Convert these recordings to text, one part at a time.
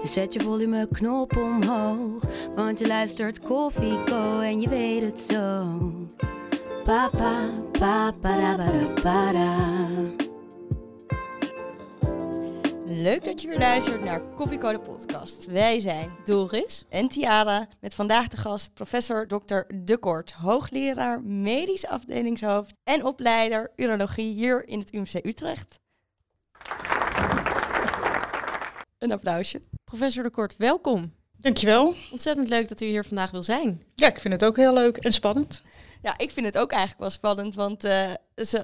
Dus zet je volumeknop omhoog. Want je luistert Koffieko en je weet het zo. Papa, papa, para, para, para. Leuk dat je weer luistert naar Koffiecode Podcast. Wij zijn Doris. en Tiara met vandaag de gast professor Dr. De Kort, hoogleraar medisch afdelingshoofd en opleider urologie hier in het UMC Utrecht. Een applausje. Professor de Kort, welkom. Dankjewel. Ontzettend leuk dat u hier vandaag wil zijn. Ja, ik vind het ook heel leuk en spannend. Ja, ik vind het ook eigenlijk wel spannend, want eh,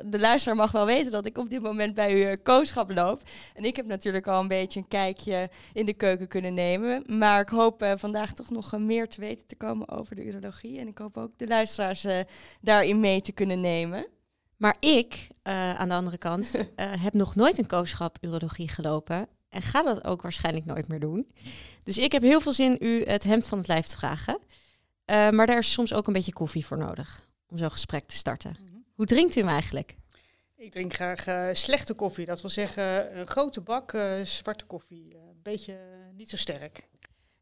de luisteraar mag wel weten dat ik op dit moment bij uw uh, kooschap loop. En ik heb natuurlijk al een beetje een kijkje in de keuken kunnen nemen. Maar ik hoop eh, vandaag toch nog eh, meer te weten te komen over de urologie. En ik hoop ook de luisteraars eh, daarin mee te kunnen nemen. Maar ik, eh, aan de andere kant, eh, heb nog nooit een kooschap urologie gelopen. En ga dat ook waarschijnlijk nooit meer doen. Dus ik heb heel veel zin u het hemd van het lijf te vragen. Eh, maar daar is soms ook een beetje koffie voor nodig om zo'n gesprek te starten. Hoe drinkt u hem eigenlijk? Ik drink graag eh, slechte koffie. Dat wil zeggen een grote bak eh, zwarte koffie. Eh, Een beetje eh, niet zo sterk.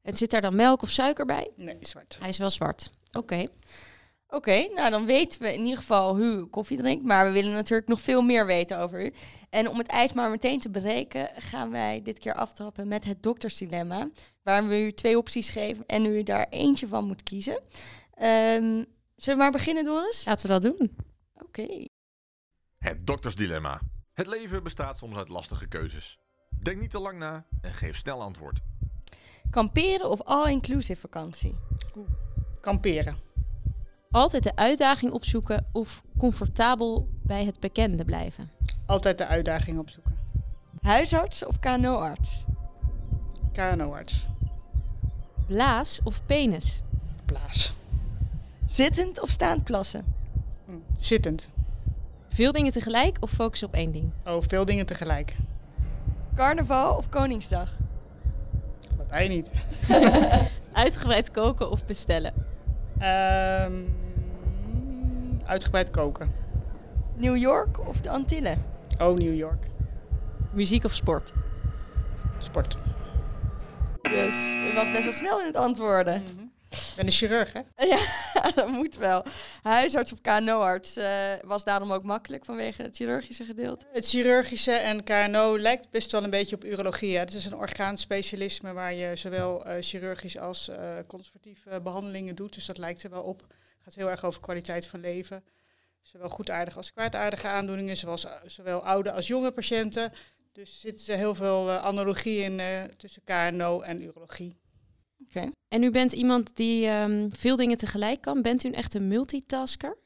En zit daar dan melk of suiker bij? Nee, zwart. Hij is wel zwart. Oké. Oké, nou dan weten we in ieder geval hoe u koffie drinkt. Maar we willen natuurlijk nog veel meer weten over u. En om het ijs maar meteen te breken, gaan wij dit keer aftrappen met het doktersdilemma. Waar we u twee opties geven en u daar eentje van moet kiezen. Ehm, zullen we maar beginnen, Doris? Laten we dat doen. Oké. Het doktersdilemma. Het leven bestaat soms uit lastige keuzes. Denk niet te lang na en geef snel antwoord. Kamperen of all-inclusive vakantie? Kamperen. Altijd de uitdaging opzoeken of comfortabel bij het bekende blijven. Altijd de uitdaging opzoeken. Huisarts of KNO-arts? KNO-arts. Blaas of penis? Blaas. Zittend of staand plassen? Hm. Zittend. Veel dingen tegelijk of focussen op één ding? Oh, veel dingen tegelijk. Carnaval of Koningsdag? Dat wij niet. Uitgebreid koken of bestellen? Ehm, uitgebreid koken. New York of de Antillen? Oh, New York. Muziek of sport? Sport. Dus u was best wel snel in het antwoorden. Ik ben een chirurg, hè? Ja, dat moet wel. Huisarts of KNO-arts eh, was daarom ook makkelijk vanwege het chirurgische gedeelte. Het chirurgische en KNO lijkt best wel een beetje op urologie. Hè? Het is een orgaanspecialisme waar je zowel eh, chirurgisch als eh, conservatieve behandelingen doet. Dus dat lijkt er wel op. Het gaat heel erg over kwaliteit van leven. Zowel goedaardige als kwaadaardige aandoeningen, zoals, eh, zowel oude als jonge patiënten. Dus er zitten heel veel eh, analogie in eh, tussen KNO en urologie. Oké. En u bent iemand die ehm, veel dingen tegelijk kan. Bent u een echte multitasker?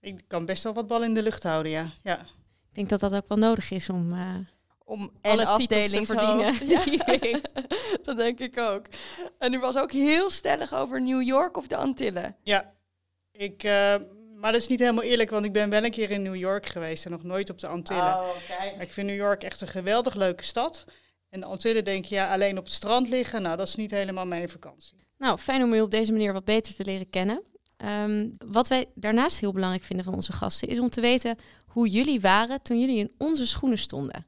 Ik kan best wel wat bal in de lucht houden, ja. ja. Ik denk dat dat ook wel nodig is om Om alle titels te verdienen. Ja, dat denk ik ook. En u was ook heel stellig over New York of de Antillen. Ja, ik, eh, maar dat is niet helemaal eerlijk, want ik ben wel een keer in New York geweest en nog nooit op de Antillen. Oh, Ik vind New York echt een geweldig leuke stad. En de Antillen denk je, ja, alleen op het strand liggen, nou, dat is niet helemaal mijn vakantie. Nou, fijn om u op deze manier wat beter te leren kennen. Ehm, wat wij daarnaast heel belangrijk vinden van onze gasten is om te weten hoe jullie waren toen jullie in onze schoenen stonden.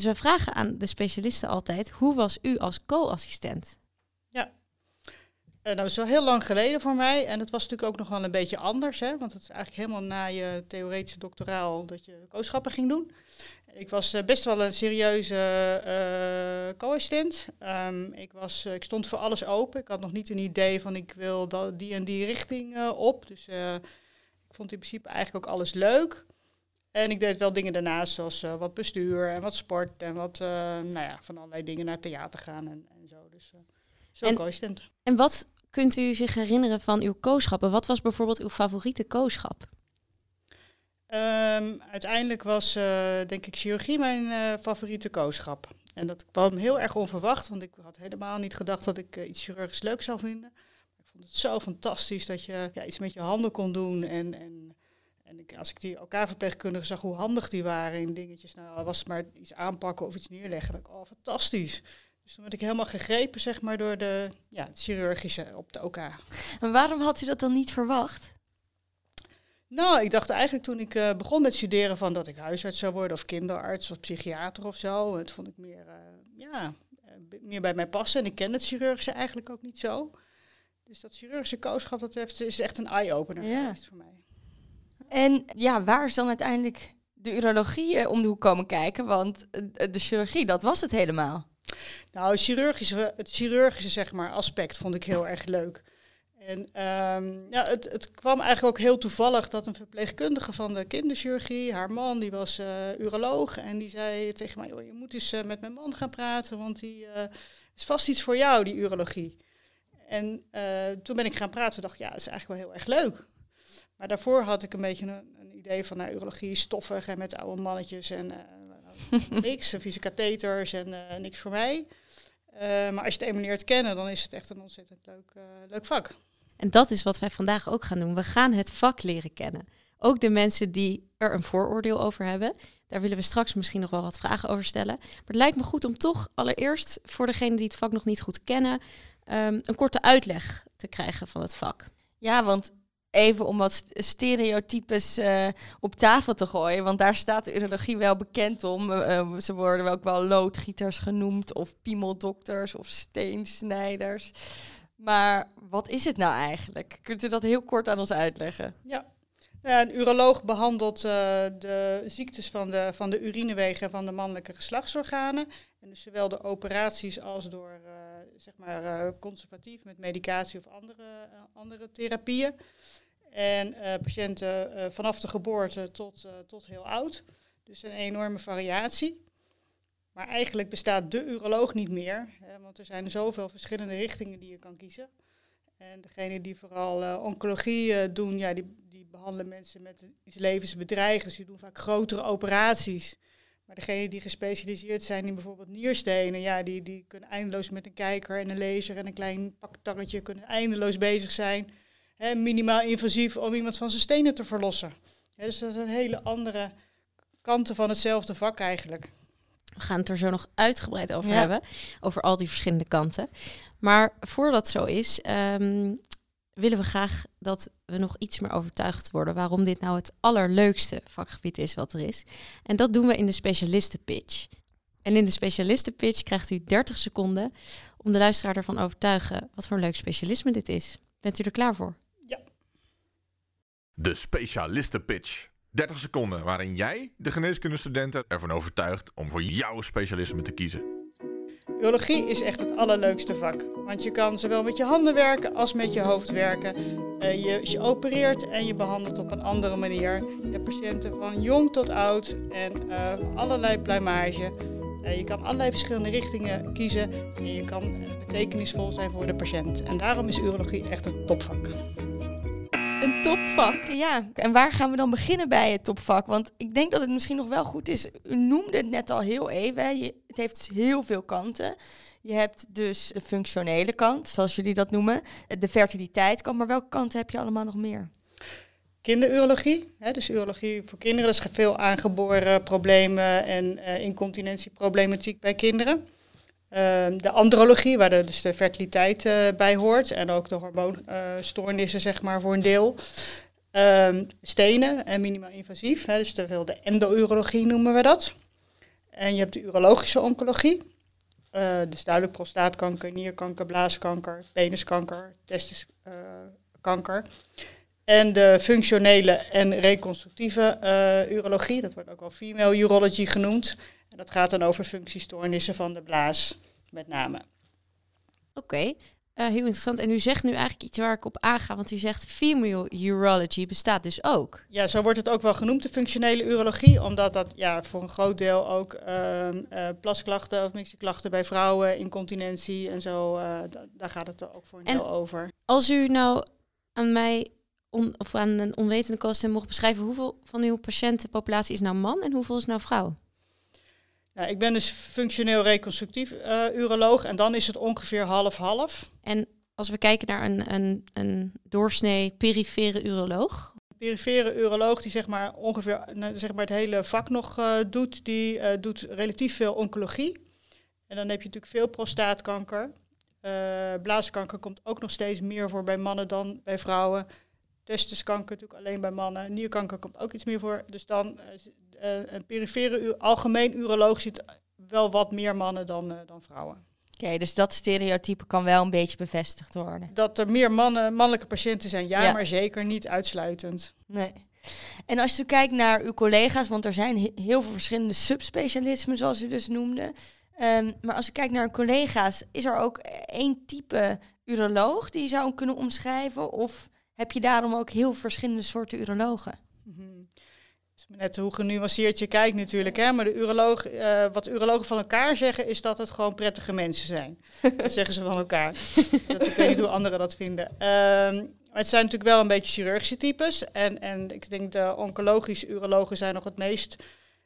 Dus wij vragen aan de specialisten altijd: hoe was u als co-assistent? En dat is wel heel lang geleden voor mij. En het was natuurlijk ook nog wel een beetje anders, hè? want het is eigenlijk helemaal na je theoretische doctoraal dat je kooschappen ging doen. Ik was eh, best wel een serieuze eh co-assistent. Ehm, ik, was, eh, ik stond voor alles open. Ik had nog niet een idee van ik wil die en die richting eh, op. Dus eh, ik vond in principe eigenlijk ook alles leuk. En ik deed wel dingen daarnaast, zoals eh, wat bestuur en wat sport en wat, eh, nou ja, van allerlei dingen naar theater gaan en, en zo. Dus eh zo En- co-assistent. En wat kunt u zich herinneren van uw kooschappen? Wat was bijvoorbeeld uw favoriete kooschap? Ehm, uiteindelijk was, denk ik, chirurgie mijn favoriete kooschap. En dat kwam heel erg onverwacht, want ik had helemaal niet gedacht dat ik iets chirurgisch leuk zou vinden. Ik vond het zo fantastisch dat je ja, iets met je handen kon doen en, en en ik, als ik die elkaar-verpleegkundigen zag hoe handig die waren in dingetjes, nou was het maar iets aanpakken of iets neerleggen, dan ik, oh fantastisch. Dus dan werd ik helemaal gegrepen, zeg maar, door de ja, het chirurgische op de OK. Maar waarom had u dat dan niet verwacht? Nou, ik dacht eigenlijk toen ik uh, begon met studeren van dat ik huisarts zou worden of kinderarts of psychiater of zo. Het vond ik meer, uh, ja, uh, meer bij mij passen. En ik ken het chirurgische eigenlijk ook niet zo. Dus dat chirurgische kooschap, dat heeft, is echt een eye-opener ja. geweest voor mij. En ja, waar is dan uiteindelijk de urologie eh, om de hoek komen kijken? Want eh, de chirurgie, dat was het helemaal. Nou, het chirurgische, het chirurgische zeg maar, aspect vond ik heel erg leuk. En um, ja, het, het, kwam eigenlijk ook heel toevallig dat een verpleegkundige van de kinderchirurgie, haar man, die was uh, uroloog. En die zei tegen mij, je moet eens met mijn man gaan praten, want die is vast iets voor jou, die urologie. En toen ben ik gaan praten, dacht ik, ja, dat is eigenlijk wel heel erg leuk. Maar daarvoor had ik een beetje een, een idee van nou, urologie stoffig en met oude mannetjes en uh, niks, vieze katheters en uh, niks voor mij. Uh, maar als je het eenmaal leert kennen, dan is het echt een ontzettend leuk, leuk vak. En dat is wat wij vandaag ook gaan doen. We gaan het vak leren kennen. Ook de mensen die er een vooroordeel over hebben. Daar willen we straks misschien nog wel wat vragen over stellen. Maar het lijkt me goed om toch allereerst voor degenen die het vak nog niet goed kennen, um, een korte uitleg te krijgen van het vak. Ja, want even om wat stereotypes uh, op tafel te gooien. Want daar staat de urologie wel bekend om. Uh, ze worden ook wel loodgieters genoemd, of piemeldokters, of steensnijders. Maar wat is het nou eigenlijk? Kunt u dat heel kort aan ons uitleggen? Ja. Een uroloog behandelt uh, de ziektes van de, van de urinewegen van de mannelijke geslachtsorganen. En dus zowel de operaties als door zeg maar, conservatief met medicatie of andere, andere therapieën. En patiënten vanaf de geboorte tot, tot heel oud. Dus een enorme variatie. Maar eigenlijk bestaat de uroloog niet meer, hè, want er zijn zoveel verschillende richtingen die je kan kiezen. En degene die vooral oncologie doen, ja, die behandelen mensen met iets levensbedreigends. Dus die doen vaak grotere operaties. Maar degene die gespecialiseerd zijn in bijvoorbeeld nierstenen, ja, die, die kunnen eindeloos met een kijker en een laser en een klein paktangetje kunnen eindeloos bezig zijn hè, minimaal invasief om iemand van zijn stenen te verlossen. dus dat zijn hele andere kanten van hetzelfde vak eigenlijk. We gaan het er zo nog uitgebreid over hebben, over al die verschillende kanten. Maar voordat zo is, ehm, willen we graag dat we nog iets meer overtuigd worden waarom dit nou het allerleukste vakgebied is wat er is. En dat doen we in de specialistenpitch. En in de specialistenpitch krijgt u 30 seconden om de luisteraar ervan overtuigen wat voor een leuk specialisme dit is. Bent u er klaar voor? De specialistenpitch. 30 seconden waarin jij de geneeskundestudenten ervan overtuigt om voor jouw specialisme te kiezen. Urologie is echt het allerleukste vak. Want je kan zowel met je handen werken als met je hoofd werken. Uh, je, opereert en je behandelt op een andere manier. Hebt patiënten van jong tot oud en uh, allerlei pluimage. Uh, je kan allerlei verschillende richtingen kiezen en je kan betekenisvol zijn voor de patiënt. En daarom is urologie echt een topvak. Een topvak. Ja, en waar gaan we dan beginnen bij het topvak? Want ik denk dat het misschien nog wel goed is. U noemde het net al heel even. Je, het heeft dus heel veel kanten. Je hebt dus de functionele kant, zoals jullie dat noemen. De fertiliteitkant. Maar welke kanten heb je allemaal nog meer? Kinderurologie. Hè, dus urologie voor kinderen. Dat is veel aangeboren problemen en uh, incontinentieproblematiek bij kinderen. Ehm, de andrologie, waar dus de fertiliteit uh, bij hoort en ook de hormoonstoornissen, zeg maar, voor een deel. Um, stenen en minimaal invasief, hè, dus de, de endourologie noemen we dat. En je hebt de urologische oncologie, uh, dus duidelijk prostaatkanker, nierkanker, blaaskanker, peniskanker, testiskanker. En de functionele en reconstructieve urologie, dat wordt ook wel female urology genoemd. En dat gaat dan over functiestoornissen van de blaas met name. Oké, okay. uh, eh, heel interessant. En u zegt nu eigenlijk iets waar ik op aanga, want u zegt female urology bestaat dus ook. Ja, zo wordt het ook wel genoemd, de functionele urologie, omdat dat ja, voor een groot deel ook uh, uh, plasklachten of mixieklachten bij vrouwen, incontinentie en zo, uh, daar gaat het ook voor een deel over. Als u nou aan mij on, of aan een onwetende kosten mocht beschrijven, hoeveel van uw patiëntenpopulatie is nou man en hoeveel is nou vrouw? Nou, ik ben dus functioneel reconstructief uh, uroloog en dan is het ongeveer half-half. En als we kijken naar een, een, een doorsnee perifere uroloog? perifere uroloog die zeg maar ongeveer nou, zeg maar het hele vak nog uh, doet, die uh, doet relatief veel oncologie. En dan heb je natuurlijk veel prostaatkanker. Blaaskanker komt ook nog steeds meer voor bij mannen dan bij vrouwen. Testiskanker natuurlijk alleen bij mannen. Nierkanker komt ook iets meer voor. Dus dan een perifere algemeen uroloog ziet wel wat meer mannen dan, dan vrouwen. Oké, dus dat stereotype kan wel een beetje bevestigd worden. Dat er meer mannen, mannelijke patiënten zijn, ja, maar zeker niet uitsluitend. Nee. En als je kijkt naar uw collega's, want er zijn heel veel verschillende subspecialismen, zoals u dus noemde. Um, maar als je kijkt naar uw collega's, is er ook één type uroloog die je zou kunnen omschrijven? Of heb je daarom ook heel verschillende soorten urologen? Mm -hmm net hoe genuanceerd je kijkt natuurlijk. Hè? Maar de uroloog, uh, wat urologen van elkaar zeggen, is dat het gewoon prettige mensen zijn. dat zeggen ze van elkaar. dat, ik weet niet hoe anderen dat vinden. Um, maar het zijn natuurlijk wel een beetje chirurgische types. En, en ik denk de oncologische urologen zijn nog het meest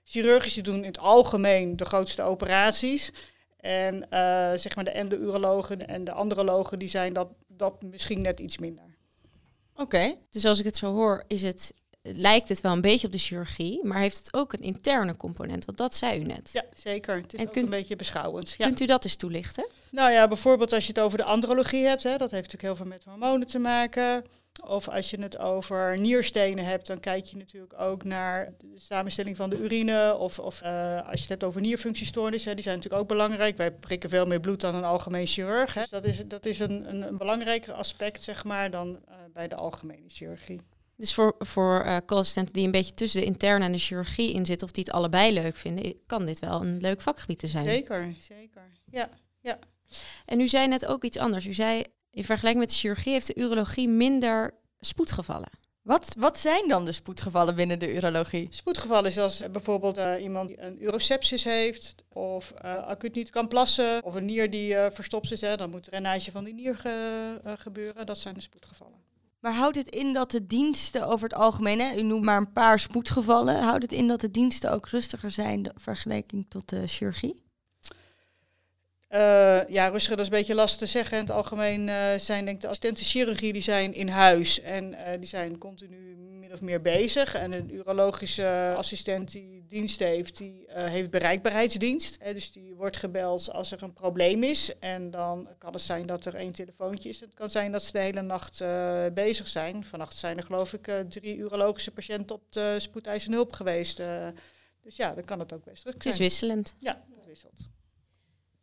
chirurgisch. Die doen in het algemeen de grootste operaties. En uh, zeg maar de endo-urologen en de andrologen, die zijn dat, dat misschien net iets minder. Oké. Dus als ik het zo hoor, is het lijkt het wel een beetje op de chirurgie, maar heeft het ook een interne component? Want dat zei u net. Ja, zeker. Het is en ook een beetje beschouwend. Ja. Kunt u dat eens toelichten? Nou ja, bijvoorbeeld als je het over de andrologie hebt, hè, dat heeft natuurlijk heel veel met hormonen te maken. Of als je het over nierstenen hebt, dan kijk je natuurlijk ook naar de samenstelling van de urine. Of, of uh, als je het hebt over nierfunctiestoornissen, die zijn natuurlijk ook belangrijk. Wij prikken veel meer bloed dan een algemeen chirurg. Hè. Dus dat is, dat is een, een, een belangrijker aspect, zeg maar, dan uh, bij de algemene chirurgie. Dus voor, voor uh, co-assistenten die een beetje tussen de interne en de chirurgie in zitten, of die het allebei leuk vinden, kan dit wel een leuk vakgebied te zijn. Zeker, zeker. Ja, ja. En u zei net ook iets anders. U zei, in vergelijking met de chirurgie heeft de urologie minder spoedgevallen. Wat, wat zijn dan de spoedgevallen binnen de urologie? Spoedgevallen is als bijvoorbeeld uh, iemand die een urosepsis heeft, of uh, acuut niet kan plassen, of een nier die uh, verstopt is. Hè, dan moet er een ijsje van die nier ge, gebeuren. Dat zijn de spoedgevallen. Maar houdt het in dat de diensten over het algemeen, hè, u noemt maar een paar spoedgevallen, houdt het in dat de diensten ook rustiger zijn in vergelijking tot de chirurgie? Uh, ja, rustiger, dat is een beetje lastig te zeggen. In het algemeen uh, zijn denk ik de assistenten chirurgie die zijn in huis en uh, die zijn continu min of meer bezig. En een urologische assistent die dienst heeft, die heeft bereikbaarheidsdienst. dus die wordt gebeld als er een probleem is. En dan kan het zijn dat er één telefoontje is. Het kan zijn dat ze de hele nacht bezig zijn. Vannacht zijn er geloof ik drie urologische patiënten op de spoedeisende hulp geweest. dus ja, dan kan het ook best druk zijn. Het is wisselend. Ja, het wisselt.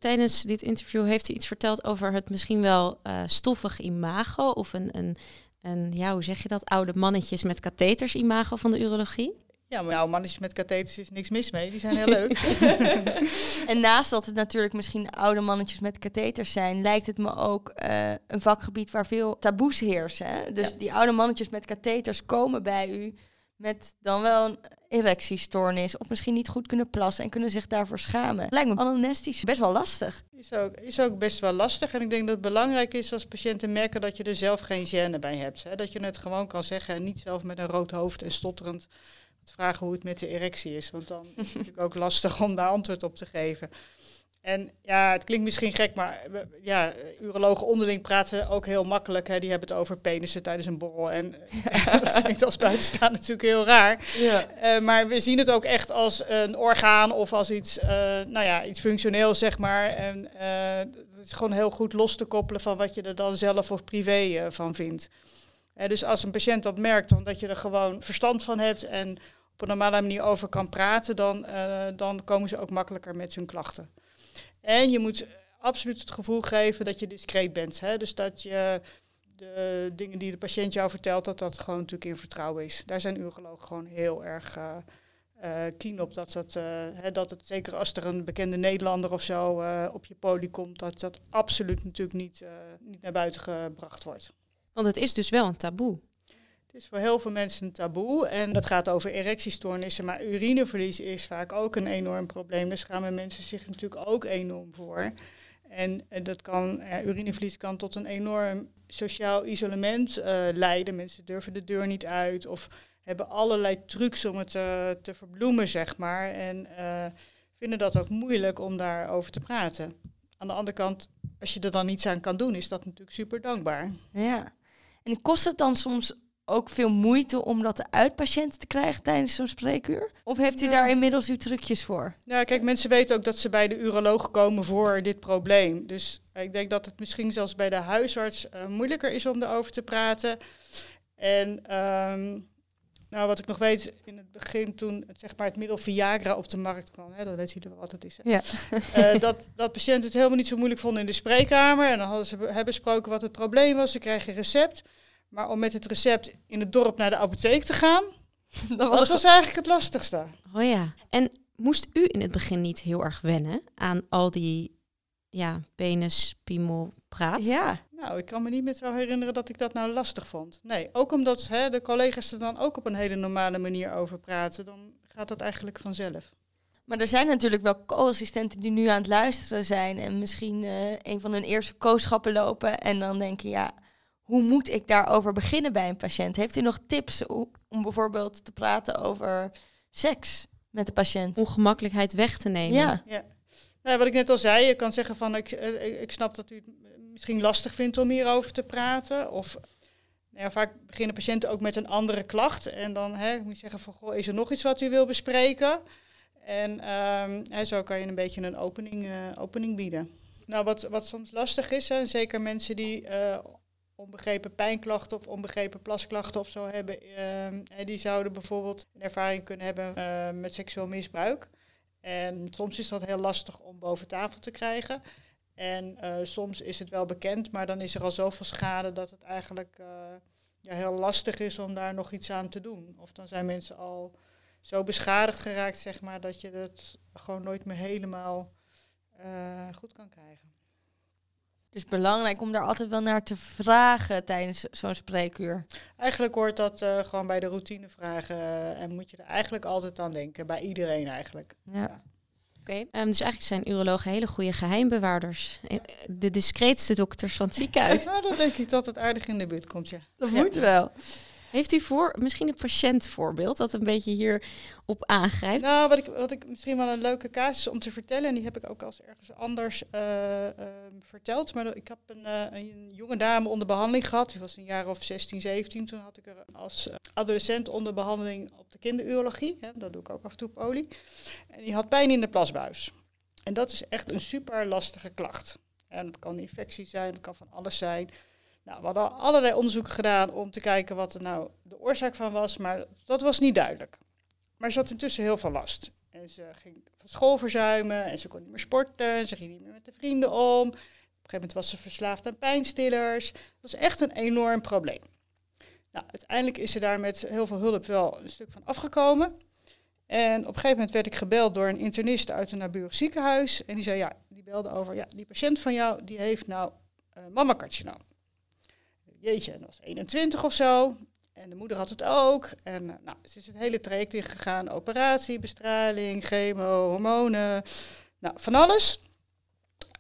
Tijdens dit interview heeft u iets verteld over het misschien wel uh, stoffig imago of een, een, een, ja, hoe zeg je dat, oude mannetjes met katheters imago van de urologie. Ja, maar oude mannetjes met katheters is niks mis mee, die zijn heel leuk. en naast dat het natuurlijk misschien oude mannetjes met katheters zijn, lijkt het me ook uh, een vakgebied waar veel taboes heersen. Hè? Dus ja. die oude mannetjes met katheters komen bij u met dan wel een erectiestoornis of misschien niet goed kunnen plassen en kunnen zich daarvoor schamen. Lijkt me anamnestisch best wel lastig. Is ook, is ook best wel lastig en ik denk dat het belangrijk is als patiënten merken dat je er zelf geen gêne bij hebt. Hè? Dat je het gewoon kan zeggen en niet zelf met een rood hoofd en stotterend vragen hoe het met de erectie is. Want dan is het natuurlijk ook lastig om daar antwoord op te geven. En ja, het klinkt misschien gek, maar ja, urologen onderling praten ook heel makkelijk. Hè. Die hebben het over penissen tijdens een borrel. En ja. dat klinkt als buitenstaan natuurlijk heel raar. Ja. Uh, maar we zien het ook echt als een orgaan of als iets, uh, nou ja, iets functioneels, zeg maar. En uh, het is gewoon heel goed los te koppelen van wat je er dan zelf of privé van vindt. dus als een patiënt dat merkt, omdat je er gewoon verstand van hebt en op een normale manier over kan praten, dan, dan komen ze ook makkelijker met hun klachten. En je moet absoluut het gevoel geven dat je discreet bent. Hè? Dus dat je de dingen die de patiënt jou vertelt, dat dat gewoon natuurlijk in vertrouwen is. Daar zijn urologen gewoon heel erg uh, keen op. Dat, dat, uh, hè, dat het, zeker als er een bekende Nederlander of zo op je poli komt, dat dat absoluut natuurlijk niet, niet naar buiten gebracht wordt. Want het is dus wel een taboe. Het is voor heel veel mensen een taboe en dat gaat over erectiestoornissen, maar urineverlies is vaak ook een enorm probleem. Daar schamen mensen zich natuurlijk ook enorm voor. En, dat kan, ja, urineverlies kan tot een enorm sociaal isolement uh, leiden. Mensen durven de deur niet uit of hebben allerlei trucs om het uh, te verbloemen, zeg maar. En vinden dat ook moeilijk om daarover te praten. Aan de andere kant, als je er dan niets aan kan doen, is dat natuurlijk super dankbaar. Ja. En kost het dan soms ook veel moeite om dat uit patiënten te krijgen tijdens zo'n spreekuur? Of heeft u Ja. daar inmiddels uw trucjes voor? Ja, kijk, mensen weten ook dat ze bij de uroloog komen voor dit probleem. Dus ik denk dat het misschien zelfs bij de huisarts eh, moeilijker is om erover te praten. En ehm, nou, wat ik nog weet, in het begin toen het, zeg maar, het middel Viagra op de markt kwam, hè, dat weten jullie wel wat het is. Ja. Eh, dat, dat patiënten het helemaal niet zo moeilijk vonden in de spreekkamer. En dan hadden ze be- hebben besproken wat het probleem was. Ze kregen een recept. Maar om met het recept in het dorp naar de apotheek te gaan, Dat dat was eigenlijk het lastigste. Oh ja. En moest u in het begin niet heel erg wennen aan al die ja, penis, piemel, praat? Ja. Nou, ik kan me niet meer zo herinneren dat ik dat nou lastig vond. Nee, ook omdat hè, de collega's er dan ook op een hele normale manier over praten, dan gaat dat eigenlijk vanzelf. Maar er zijn natuurlijk wel co-assistenten die nu aan het luisteren zijn en misschien eh, een van hun eerste co-schappen lopen en dan denken, ja, hoe moet ik daarover beginnen bij een patiënt? Heeft u nog tips om bijvoorbeeld te praten over seks met de patiënt? Ongemakkelijkheid weg te nemen. Ja, Nou, wat ik net al zei, je kan zeggen van ik, eh, ik- snap dat u het misschien lastig vindt om hierover te praten. Of nou ja, vaak beginnen patiënten ook met een andere klacht. En dan hè, moet je zeggen van goh, is er nog iets wat u wil bespreken? En ehm, hè, zo kan je een beetje een opening, eh, opening bieden. Nou, wat, wat soms lastig is, hè, zeker mensen die eh, onbegrepen pijnklachten of onbegrepen plasklachten of zo hebben, ehm, die zouden bijvoorbeeld een ervaring kunnen hebben eh, met seksueel misbruik. En soms is dat heel lastig om boven tafel te krijgen. En eh, soms is het wel bekend, maar dan is er al zoveel schade dat het eigenlijk eh, ja, heel lastig is om daar nog iets aan te doen. Of dan zijn mensen al zo beschadigd geraakt, zeg maar, dat je het gewoon nooit meer helemaal eh, goed kan krijgen. Dus belangrijk om daar altijd wel naar te vragen tijdens zo'n spreekuur. Eigenlijk hoort dat eh, gewoon bij de routinevragen eh, en moet je er eigenlijk altijd aan denken, bij iedereen eigenlijk. Ja. Oké. Ehm, dus eigenlijk zijn urologen hele goede geheimbewaarders. Eh, De discreetste dokters van het ziekenhuis. Nou, dan denk ik dat het aardig in de buurt komt, ja. Dat Ja. moet wel. Heeft u voor misschien een patiëntvoorbeeld dat een beetje hierop aangrijpt? Nou, wat ik, wat ik misschien wel een leuke casus om te vertellen, en die heb ik ook als ergens anders eh, ehm, verteld. Maar ik heb een, eh, een jonge dame onder behandeling gehad. Die was een jaar of 16, 17. Toen had ik er als eh, adolescent onder behandeling op de kinderurologie. Hè, dat doe ik ook af en toe poli. En die had pijn in de plasbuis. En dat is echt een super lastige klacht. En dat kan infectie zijn, dat kan van alles zijn. Nou, we hadden allerlei onderzoeken gedaan om te kijken wat er nou de oorzaak van was, maar dat was niet duidelijk. Maar ze had intussen heel veel last. En ze ging van school verzuimen en ze kon niet meer sporten. En ze ging niet meer met de vrienden om. Op een gegeven moment was ze verslaafd aan pijnstillers. Dat was echt een enorm probleem. Nou, uiteindelijk is ze daar met heel veel hulp wel een stuk van afgekomen. En op een gegeven moment werd ik gebeld door een internist uit een naburig ziekenhuis. En die zei, ja, die belde over, ja, die patiënt van jou, die heeft nou uh, mammacarcinoom. Jeetje, dat was 21 of zo. En de moeder had het ook. En uh, nou, ze is het hele traject ingegaan. Operatie, bestraling, chemo, hormonen. Nou, van alles.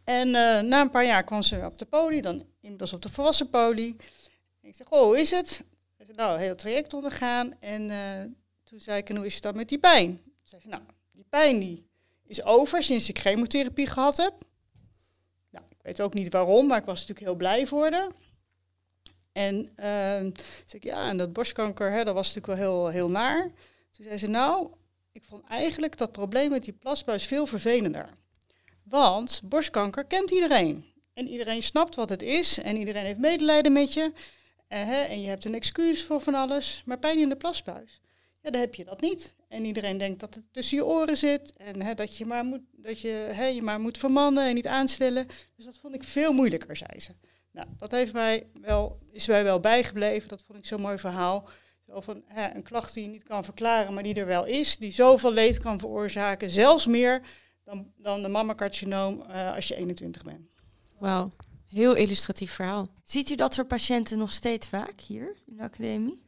En uh, na een paar jaar kwam ze op de poli, dan inmiddels op de volwassen poli. Ik zeg, oh, hoe is het? Ze zei, nou, heel traject ondergaan. En uh, toen zei ik, en hoe is het dan met die pijn? Ze zei, nou, die pijn die is over sinds ik chemotherapie gehad heb. Nou, ik weet ook niet waarom, maar ik was natuurlijk heel blij voor haar. En uh, zei ik, ja, en dat borstkanker, hè, dat was natuurlijk wel heel, heel naar. Toen zei ze, nou, ik vond eigenlijk dat probleem met die plasbuis veel vervelender. Want borstkanker kent iedereen. En iedereen snapt wat het is. En iedereen heeft medelijden met je. En, hè, en je hebt een excuus voor van alles. Maar pijn in de plasbuis, ja, dan heb je dat niet. En iedereen denkt dat het tussen je oren zit. En hè, dat, je maar moet, dat je, hè, je maar moet vermannen en niet aanstellen. Dus dat vond ik veel moeilijker, zei ze. Nou, dat heeft mij wel, is mij wel bijgebleven. Dat vond ik zo'n mooi verhaal. Zo van, hè, een klacht die je niet kan verklaren, maar die er wel is. Die zoveel leed kan veroorzaken. Zelfs meer dan, dan de mammacarcinoom uh, als je 21 bent. Wauw, heel illustratief verhaal. Ziet u dat soort patiënten nog steeds vaak hier in de academie?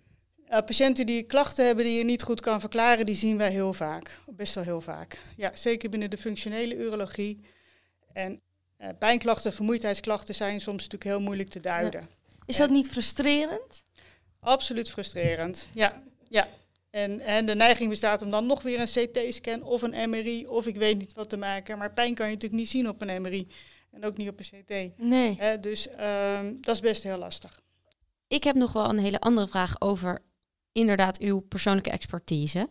Uh, patiënten die klachten hebben die je niet goed kan verklaren, die zien wij heel vaak. Best wel heel vaak. Ja, zeker binnen de functionele urologie. En pijnklachten, vermoeidheidsklachten zijn soms natuurlijk heel moeilijk te duiden. Ja. Is dat niet frustrerend? Absoluut frustrerend, ja. ja. En, en de neiging bestaat om dan nog weer een CT-scan of een MRI of ik weet niet wat te maken. Maar pijn kan je natuurlijk niet zien op een MRI en ook niet op een CT. Nee. Hè, dus ehm, dat is best heel lastig. Ik heb nog wel een hele andere vraag over inderdaad uw persoonlijke expertise.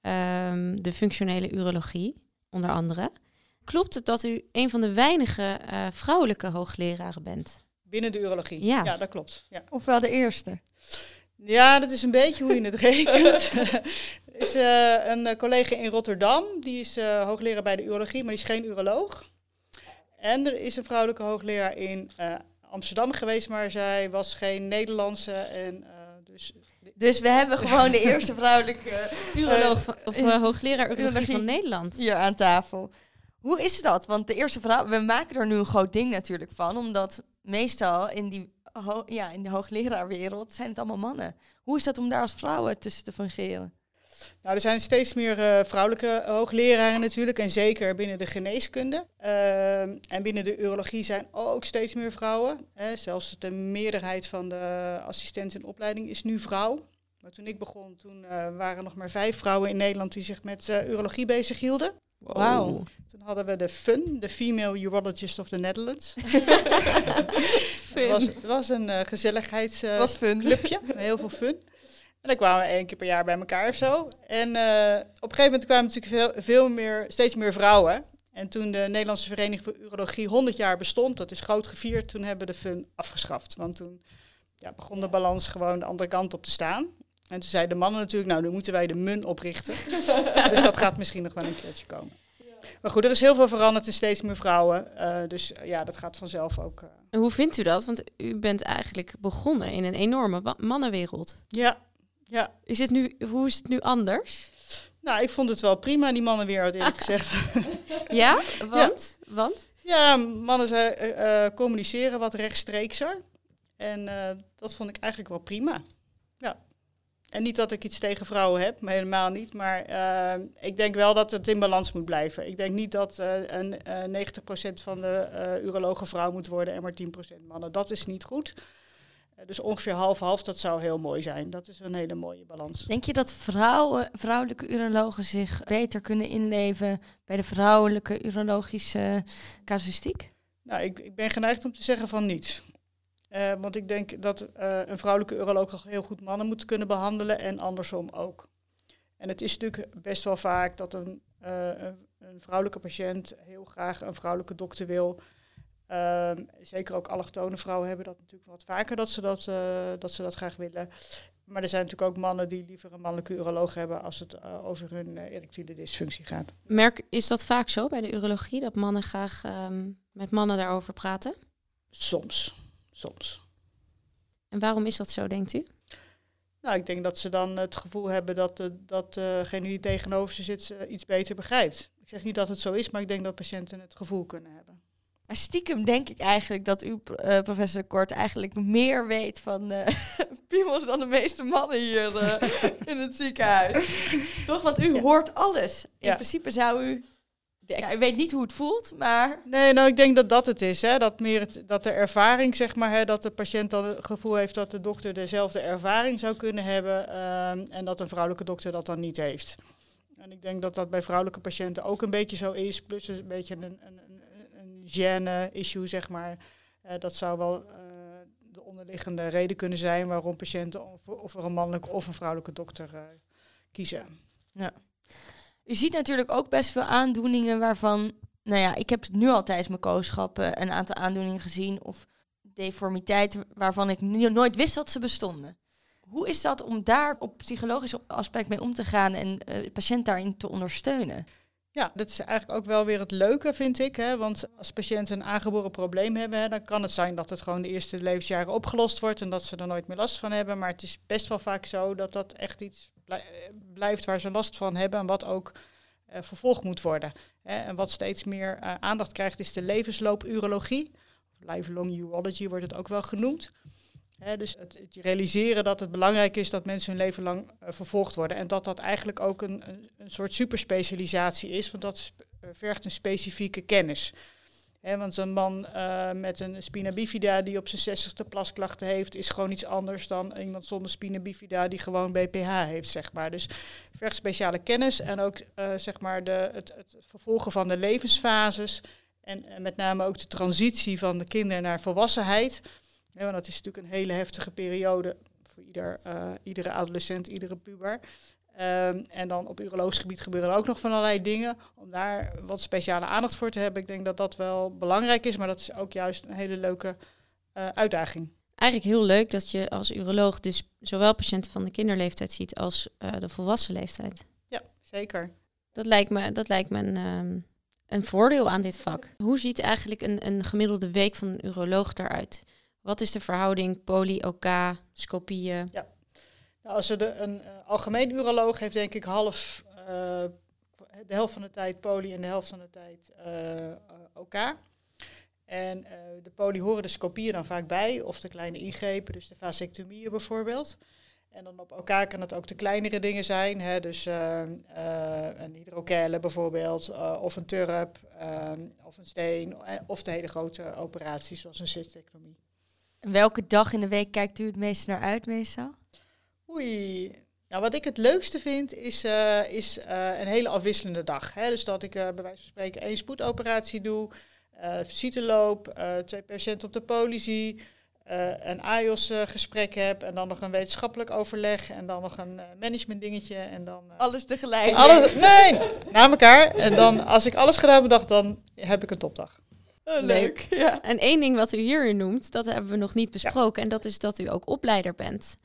Ehm, de functionele urologie, onder andere. Klopt het dat u een van de weinige eh, vrouwelijke hoogleraren bent? Binnen de urologie. Ja. dat klopt. Ja. Ofwel de eerste. Ja, dat is een beetje hoe je het rekent. er is eh, een eh, collega in Rotterdam, die is eh, hoogleraar bij de urologie, maar die is geen uroloog. En er is een vrouwelijke hoogleraar in eh, Amsterdam geweest, maar zij was geen Nederlandse. En, eh, dus Dus we hebben gewoon de eerste vrouwelijke Uroloog of hoogleraar urologie urologie. van Nederland. hier aan tafel. Hoe is dat? Want de eerste vrouw, we maken er nu een groot ding natuurlijk van, omdat meestal in die, ja, in de hoogleraarwereld zijn het allemaal mannen. Hoe is dat om daar als vrouwen tussen te fungeren? Nou, er zijn steeds meer eh, vrouwelijke hoogleraren natuurlijk, en zeker binnen de geneeskunde. Ehm, en binnen de urologie zijn ook steeds meer vrouwen. Hè. Zelfs de meerderheid van de assistenten in opleiding is nu vrouw. Maar toen ik begon, toen eh, waren er nog maar vijf vrouwen in Nederland die zich met eh, urologie bezighielden. Wauw. Toen hadden we de FUN, de Female Urologist of the Netherlands. Het was, was een eh gezelligheidsclubje, fun. met heel veel fun. En dan kwamen we één keer per jaar bij elkaar of zo. En eh, op een gegeven moment kwamen natuurlijk veel, veel meer, steeds meer vrouwen. En toen de Nederlandse Vereniging voor Urologie 100 jaar bestond, dat is groot gevierd, toen hebben we de fun afgeschaft. Want toen ja, begon de balans gewoon de andere kant op te staan. En toen zeiden de mannen natuurlijk, nou, dan moeten wij de MUN oprichten. dus dat gaat misschien nog wel een keertje komen. Maar goed, er is heel veel veranderd en steeds meer vrouwen. Eh, dus ja, dat gaat vanzelf ook. eh, En hoe vindt u dat? Want u bent eigenlijk begonnen in een enorme mannenwereld. ja, ja. Is het nu, hoe is het nu anders? Nou, ik vond het wel prima, die mannenwereld eerlijk gezegd. Ja? Want? Want? ja, mannen ze, eh, eh, communiceren wat rechtstreekser. En eh, dat vond ik eigenlijk wel prima. En niet dat ik iets tegen vrouwen heb, maar helemaal niet. Maar eh, ik denk wel dat het in balans moet blijven. Ik denk niet dat eh, een, eh 90% van de urologen vrouw moet worden en maar 10% mannen. Dat is niet goed. Dus ongeveer half-half, dat zou heel mooi zijn. Dat is een hele mooie balans. Denk je dat vrouwen, vrouwelijke urologen zich beter kunnen inleven bij de vrouwelijke urologische casuïstiek? Nou, ik, ik ben geneigd om te zeggen van niet. Eh, want ik denk dat eh, een vrouwelijke uroloog heel goed mannen moet kunnen behandelen en andersom ook. En het is natuurlijk best wel vaak dat een, eh, een, vrouwelijke patiënt heel graag een vrouwelijke dokter wil. Ehm, zeker ook allochtone vrouwen hebben dat natuurlijk wat vaker dat ze dat, dat ze dat graag willen. Maar er zijn natuurlijk ook mannen die liever een mannelijke uroloog hebben als het over hun erectiele dysfunctie gaat. Merk, is dat vaak zo bij de urologie, dat mannen graag ehm, met mannen daarover praten? Soms, soms. En waarom is dat zo, denkt u? Nou, ik denk dat ze dan het gevoel hebben dat, de, dat degene die tegenover ze zit ze iets beter begrijpt. Ik zeg niet dat het zo is, maar ik denk dat patiënten het gevoel kunnen hebben. Maar stiekem denk ik eigenlijk dat u, eh, professor Kort, eigenlijk meer weet van eh piemels dan de meeste mannen hier eh, in het ziekenhuis. Toch? Want u Ja. hoort alles. In Ja. principe zou u... Ja, u weet niet hoe het voelt, maar... Nee, nou, ik denk dat dat het is. Hè? Dat, meer het, dat de ervaring, zeg maar, hè, dat de patiënt dan het gevoel heeft dat de dokter dezelfde ervaring zou kunnen hebben. ehm, en dat een vrouwelijke dokter dat dan niet heeft. En ik denk dat dat bij vrouwelijke patiënten ook een beetje zo is. Plus een beetje een, een, een, een gêne-issue, zeg maar. Eh, dat zou wel eh, de onderliggende reden kunnen zijn waarom patiënten of, of er een mannelijke of een vrouwelijke dokter eh, kiezen. U ziet natuurlijk ook best veel aandoeningen waarvan... Nou ja, ik heb nu al tijdens mijn kooschap eh, een aantal aandoeningen gezien... of deformiteiten waarvan ik nooit wist dat ze bestonden. Hoe is dat om daar op psychologisch aspect mee om te gaan... en eh, de patiënt daarin te ondersteunen? Ja, dat is eigenlijk ook wel weer het leuke, vind ik. Hè? Want als patiënten een aangeboren probleem hebben, hè, dan kan het zijn dat het gewoon de eerste levensjaren opgelost wordt en dat ze er nooit meer last van hebben. Maar het is best wel vaak zo dat dat echt iets blijft waar ze last van hebben en wat ook eh, vervolgd moet worden. Hè? En wat steeds meer eh, aandacht krijgt is de levensloop-urologie. Lifelong urology wordt het ook wel genoemd. Hè, dus het, het realiseren dat het belangrijk is dat mensen hun leven lang eh, vervolgd worden. En dat dat eigenlijk ook een, een, soort superspecialisatie is, want dat vergt een specifieke kennis. Want een man uh, met een spina bifida die op zijn zestigste plasklachten heeft, is gewoon iets anders dan iemand zonder spina bifida die gewoon BPH heeft, zeg maar. Dus vergt speciale kennis en ook uh, zeg maar de, het, het, vervolgen van de levensfases en, met name ook de transitie van de kinderen naar volwassenheid. Want dat is natuurlijk een hele heftige periode voor ieder, uh, iedere adolescent, iedere puber. Um, en dan op urologisch gebied gebeuren er ook nog van allerlei dingen. Om daar wat speciale aandacht voor te hebben. Ik denk dat dat wel belangrijk is, maar dat is ook juist een hele leuke uh, uitdaging. Eigenlijk heel leuk dat je als uroloog dus zowel patiënten van de kinderleeftijd ziet als uh, de volwassen leeftijd. Ja, zeker. Dat lijkt me, dat lijkt me een, um, een voordeel aan dit vak. Hoe ziet eigenlijk een, een gemiddelde week van een uroloog eruit? Wat is de verhouding poly-OK, scopieën? Ja. Als er een uh, algemeen uroloog heeft, denk ik half, uh, de helft van de tijd poly en de helft van de tijd uh, OK. En de poly horen de scopieën dan vaak bij, of de kleine ingrepen, dus de vasectomieën bijvoorbeeld. En dan op elkaar kan het ook de kleinere dingen zijn, hè, dus een hydrokelle bijvoorbeeld, of een turp, of een steen, of de hele grote operaties zoals een cystectomie. Welke dag in de week kijkt u het meest naar uit meestal? Oei. Nou, wat ik het leukste vind is, uh, is uh, een hele afwisselende dag. Hè? Dus dat ik uh, bij wijze van spreken één spoedoperatie doe, visite loop, twee patiënten op de politie, een AIOS gesprek heb en dan nog een wetenschappelijk overleg en dan nog een management dingetje en dan... alles tegelijk? Alles, nee, na elkaar. En dan, als ik alles gedaan heb, dag, dan heb ik een topdag. Oh, leuk. Ja. En één ding wat u hier noemt, dat hebben we nog niet besproken. Ja. En dat is dat u ook opleider bent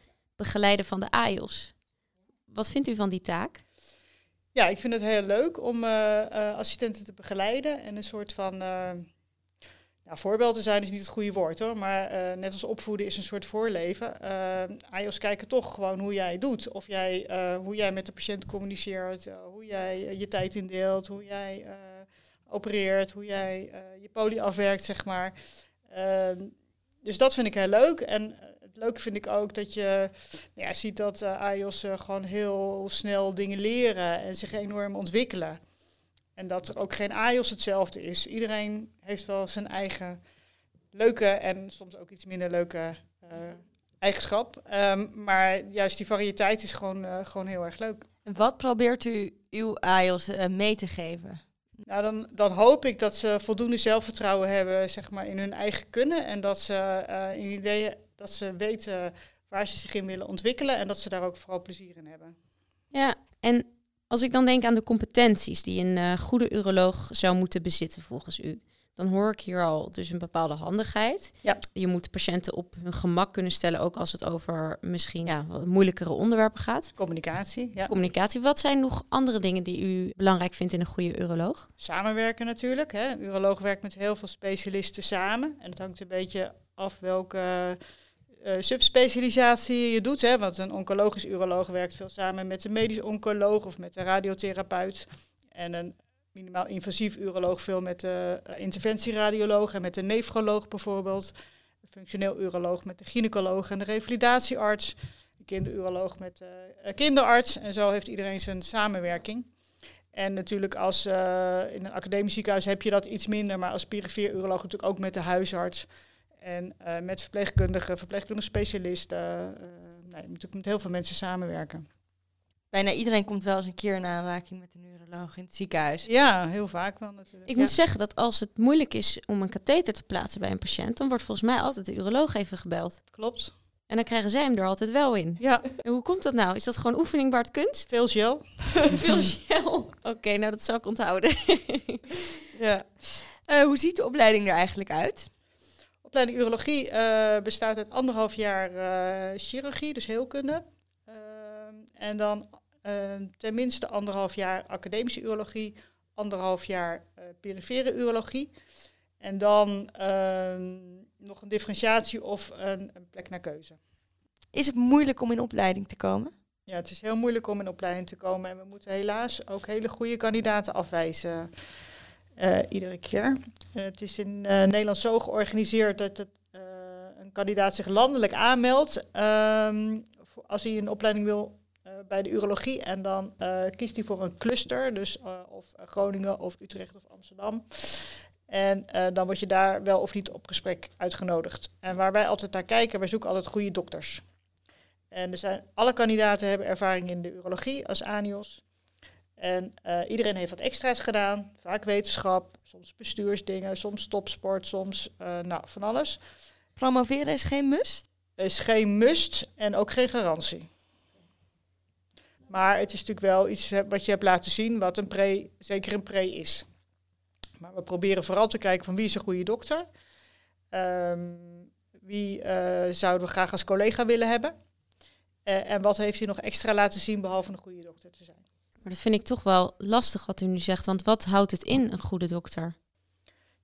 begeleiden van de AIOS. Wat vindt u van die taak? Ja, ik vind het heel leuk om uh, uh, assistenten te begeleiden en een soort van uh, voorbeeld te zijn is niet het goede woord hoor, maar net als opvoeden is een soort voorleven. AIOS kijken toch gewoon hoe jij het doet, of jij, hoe jij met de patiënt communiceert, hoe jij je tijd indeelt, hoe jij opereert, hoe jij je poli afwerkt, zeg maar. Ehm, dus dat vind ik heel leuk en het leuke vind ik ook dat je nou ja, ziet dat uh, AIOS gewoon heel snel dingen leren en zich enorm ontwikkelen. En dat er ook geen AIOS hetzelfde is. Iedereen heeft wel zijn eigen leuke en soms ook iets minder leuke uh, eigenschap. Um, maar juist die variëteit is gewoon, gewoon heel erg leuk. En wat probeert u uw AIOS mee te geven? Nou, dan, dan hoop ik dat ze voldoende zelfvertrouwen hebben zeg maar, in hun eigen kunnen. En dat ze in ideeën dat ze weten waar ze zich in willen ontwikkelen en dat ze daar ook vooral plezier in hebben. Ja, en als ik dan denk aan de competenties die een uh, goede uroloog zou moeten bezitten volgens u, dan hoor ik hier al dus een bepaalde handigheid. Ja. Je moet patiënten op hun gemak kunnen stellen, ook als het over misschien ja, wat moeilijkere onderwerpen gaat. Communicatie, ja. Communicatie. Wat zijn nog andere dingen die u belangrijk vindt in een goede uroloog? Samenwerken natuurlijk. Hè. Een uroloog werkt met heel veel specialisten samen. En het hangt een beetje af welke uh, subspecialisatie je doet. Hè, want een oncologisch uroloog werkt veel samen met een medisch oncoloog of met een radiotherapeut. En een minimaal invasief uroloog veel met de uh, interventieradioloog en met de nefroloog bijvoorbeeld. Een functioneel uroloog met de gynaecoloog en de revalidatiearts. Een kinderuroloog met de uh, kinderarts. En zo heeft iedereen zijn samenwerking. En natuurlijk als in een academisch ziekenhuis heb je dat iets minder, maar als perifeer uroloog natuurlijk ook met de huisarts. En uh, met verpleegkundigen, verpleegkundige specialisten. Uh, nee, moet met heel veel mensen samenwerken. Bijna iedereen komt wel eens een keer in aanraking met een neuroloog in het ziekenhuis. Ja, heel vaak wel natuurlijk. Ik ja. moet zeggen dat als het moeilijk is om een katheter te plaatsen bij een patiënt, dan wordt volgens mij altijd de uroloog even gebeld. Klopt. En dan krijgen zij hem er altijd wel in. Ja. En hoe komt dat nou? Is dat gewoon oefening Bart kunst? Veel gel. Veel gel. Oké, okay, nou dat zal ik onthouden. ja. Uh, hoe ziet de opleiding er eigenlijk uit? Opleiding urologie uh, bestaat uit anderhalf jaar uh, chirurgie, dus heelkunde. Uh, en dan tenminste anderhalf jaar academische urologie, anderhalf jaar perifere urologie. En dan ehm, nog een differentiatie of een, een, plek naar keuze. Is het moeilijk om in opleiding te komen? Ja, het is heel moeilijk om in opleiding te komen. En we moeten helaas ook hele goede kandidaten afwijzen. Uh, iedere keer. Uh, het is in uh, Nederland zo georganiseerd dat het, een kandidaat zich landelijk aanmeldt voor, als hij een opleiding wil bij de urologie. En dan kiest hij voor een cluster, dus of Groningen of Utrecht of Amsterdam. En eh, dan word je daar wel of niet op gesprek uitgenodigd. En waar wij altijd naar kijken, wij zoeken altijd goede dokters. En er zijn, alle kandidaten hebben ervaring in de urologie als ANIOS. En eh, iedereen heeft wat extra's gedaan. Vaak wetenschap, soms bestuursdingen, soms topsport, soms eh, nou, van alles. Promoveren is geen must? Is geen must en ook geen garantie. Maar het is natuurlijk wel iets wat je hebt laten zien, wat een pre, zeker een pre is. Maar we proberen vooral te kijken van wie is een goede dokter. Ehm, wie eh, zouden we graag als collega willen hebben. En wat heeft hij nog extra laten zien behalve een goede dokter te zijn. Maar dat vind ik toch wel lastig wat u nu zegt. Want wat houdt het in, een goede dokter?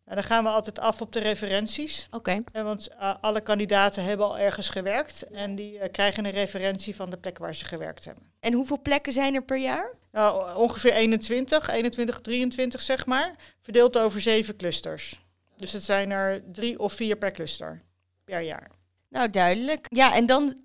Nou, dan gaan we altijd af op de referenties. Oké. Eh, want eh, alle kandidaten hebben al ergens gewerkt. En die eh, krijgen een referentie van de plek waar ze gewerkt hebben. En hoeveel plekken zijn er per jaar? Nou, ongeveer 21, 21, 23 zeg maar. Verdeeld over zeven clusters. Dus het zijn er drie of vier per cluster per jaar. Nou, duidelijk. Ja, en dan,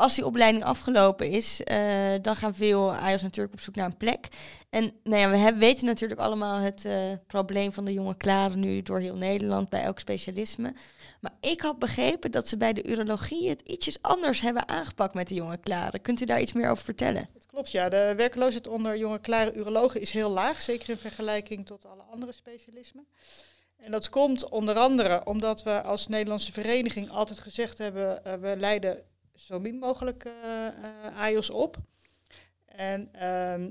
als die opleiding afgelopen is, eh, dan gaan veel AIOS natuurlijk op zoek naar een plek. En nou ja, we hebben, weten natuurlijk allemaal het eh, probleem van de jonge klaren nu door heel Nederland bij elk specialisme. Maar ik had begrepen dat ze bij de urologie het ietsjes anders hebben aangepakt met de jonge klaren. Kunt u daar iets meer over vertellen? Het klopt, ja. De werkloosheid onder jonge klare urologen is heel laag. Zeker in vergelijking tot alle andere specialismen. En dat komt onder andere omdat we als Nederlandse vereniging altijd gezegd hebben... eh, we leiden zo min mogelijk AIOS op. En ehm,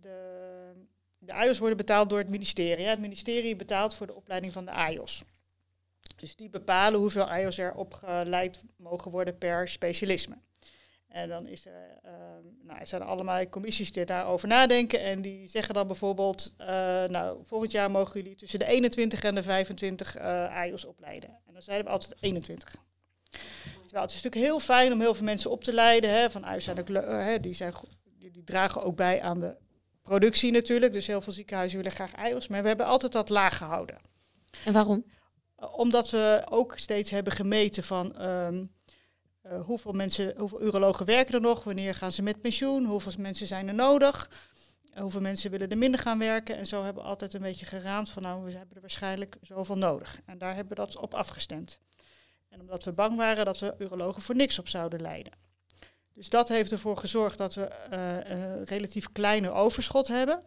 de, de AIOS worden betaald door het ministerie. Het ministerie betaalt voor de opleiding van de AIOS. Dus die bepalen hoeveel AIOS er opgeleid mogen worden per specialisme. En dan is er, ehm, nou, er zijn allemaal commissies die daarover nadenken. En die zeggen dan bijvoorbeeld, eh, nou, volgend jaar mogen jullie tussen de 21 en de 25 eh AIOS opleiden. En dan zeiden we altijd 21. Terwijl het is natuurlijk heel fijn om heel veel mensen op te leiden. Hè, van AIOS zijn eh, hè, die, zijn, die, die dragen ook bij aan de productie natuurlijk. Dus heel veel ziekenhuizen willen graag AIOS. Maar we hebben altijd dat laag gehouden. En waarom? Uh, omdat we ook steeds hebben gemeten van ehm, uh, hoeveel mensen, hoeveel urologen werken er nog, wanneer gaan ze met pensioen, hoeveel mensen zijn er nodig, uh, hoeveel mensen willen er minder gaan werken. En zo hebben we altijd een beetje geraamd van nou, we hebben er waarschijnlijk zoveel nodig. En daar hebben we dat op afgestemd. En omdat we bang waren dat we urologen voor niks op zouden leiden. Dus dat heeft ervoor gezorgd dat we een relatief kleine overschot hebben.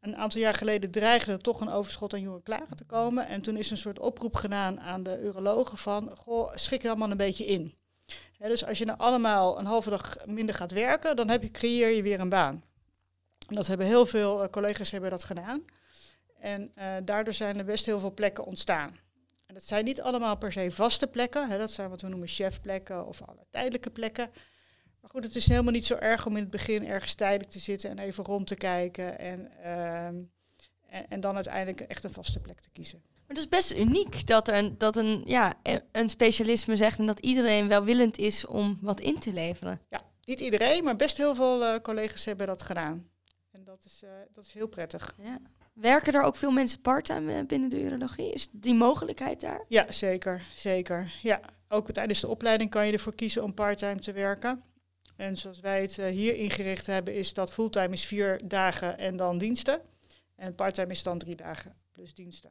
Een aantal jaar geleden dreigde er toch een overschot aan jonge klaren te komen. En toen is een soort oproep gedaan aan de urologen van, goh, schik er allemaal een beetje in. Dus als je nou allemaal een halve dag minder gaat werken, dan heb je, creëer je weer een baan. En dat hebben heel veel uh, collega's hebben dat gedaan. En daardoor zijn er best heel veel plekken ontstaan. En dat zijn niet allemaal per se vaste plekken. Hè, dat zijn wat we noemen chefplekken of alle tijdelijke plekken. Maar goed, het is helemaal niet zo erg om in het begin ergens tijdelijk te zitten en even rond te kijken. En, uh, en, en, dan uiteindelijk echt een vaste plek te kiezen. Maar dat is best uniek dat, er een, dat een, ja, een specialisme zegt en dat iedereen welwillend is om wat in te leveren. Ja, niet iedereen, maar best heel veel uh, collega's hebben dat gedaan. En dat is, uh, dat is heel prettig. Ja. Werken er ook veel mensen parttime binnen de urologie? Is die mogelijkheid daar? Ja, zeker. zeker. Ja, ook tijdens de opleiding kan je ervoor kiezen om parttime te werken. En zoals wij het uh, hier ingericht hebben, is dat fulltime is vier dagen en dan diensten. En parttime is dan drie dagen plus diensten.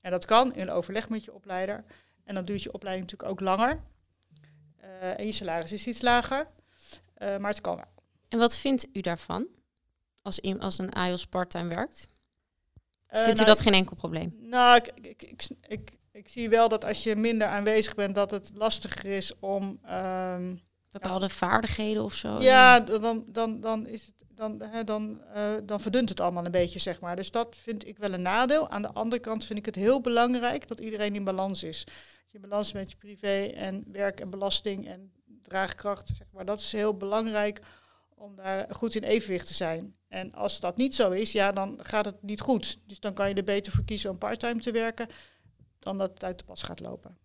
En dat kan in overleg met je opleider. En dan duurt je opleiding natuurlijk ook langer. Uh, en je salaris is iets lager. Uh, maar het kan wel. En wat vindt u daarvan? Als, in, als een AIOS parttime werkt? Vindt u dat geen enkel probleem? Nou, ik, ik, ik, ik, ik zie wel dat als je minder aanwezig bent, dat het lastiger is om... Um, bepaalde ja. vaardigheden of zo? Ja, dan, dan, dan, is het, dan, hè, dan, uh, dan verdunt het allemaal een beetje, zeg maar. Dus dat vind ik wel een nadeel. Aan de andere kant vind ik het heel belangrijk dat iedereen in balans is. Je balans met je privé en werk en belasting en draagkracht, zeg maar. Dat is heel belangrijk om daar goed in evenwicht te zijn. En als dat niet zo is, ja, dan gaat het niet goed. Dus dan kan je er beter voor kiezen om parttime te werken dan dat het uit de pas gaat lopen.